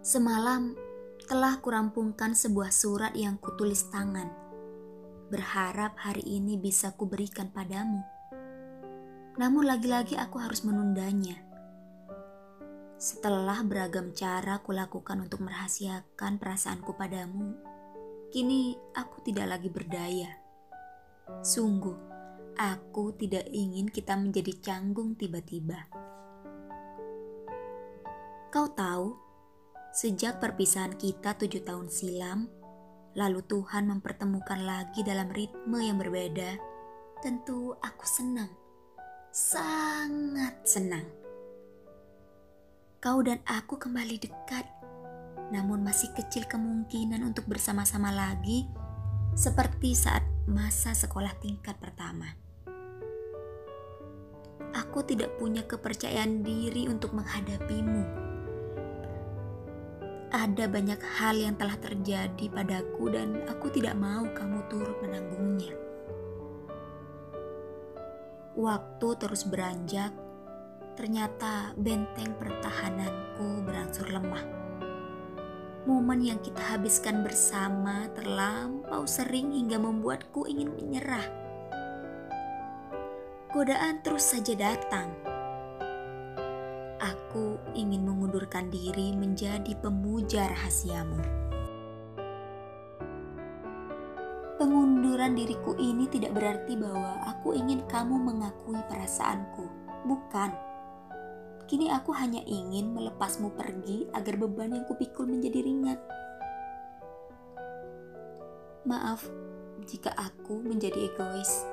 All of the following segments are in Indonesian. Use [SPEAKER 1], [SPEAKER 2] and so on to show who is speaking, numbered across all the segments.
[SPEAKER 1] Semalam telah kurampungkan sebuah surat yang kutulis tangan. Berharap hari ini bisa kuberikan padamu. Namun lagi-lagi aku harus menundanya. Setelah beragam cara kulakukan untuk merahasiakan perasaanku padamu, kini aku tidak lagi berdaya. Sungguh, aku tidak ingin kita menjadi canggung tiba-tiba. Kau tahu, sejak perpisahan kita tujuh tahun silam, lalu Tuhan mempertemukan lagi dalam ritme yang berbeda, tentu aku senang, sangat senang. Kau dan aku kembali dekat, namun masih kecil kemungkinan untuk bersama-sama lagi, seperti saat masa sekolah tingkat pertama. Aku tidak punya kepercayaan diri untuk menghadapimu ada banyak hal yang telah terjadi padaku dan aku tidak mau kamu turut menanggungnya. Waktu terus beranjak, ternyata benteng pertahananku berangsur lemah. Momen yang kita habiskan bersama terlampau sering hingga membuatku ingin menyerah. Godaan terus saja datang ingin mengundurkan diri menjadi pemuja rahasiamu. Pengunduran diriku ini tidak berarti bahwa aku ingin kamu mengakui perasaanku. Bukan. Kini aku hanya ingin melepasmu pergi agar beban yang kupikul menjadi ringan. Maaf jika aku menjadi egois.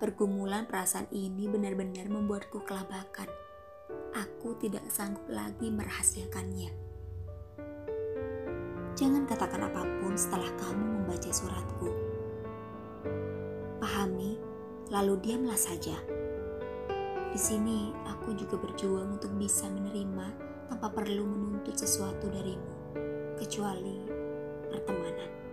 [SPEAKER 1] Pergumulan perasaan ini benar-benar membuatku kelabakan aku tidak sanggup lagi merahasiakannya. Jangan katakan apa pun setelah kamu membaca suratku. Pahami, lalu diamlah saja. Di sini aku juga berjuang untuk bisa menerima tanpa perlu menuntut sesuatu darimu, kecuali pertemanan.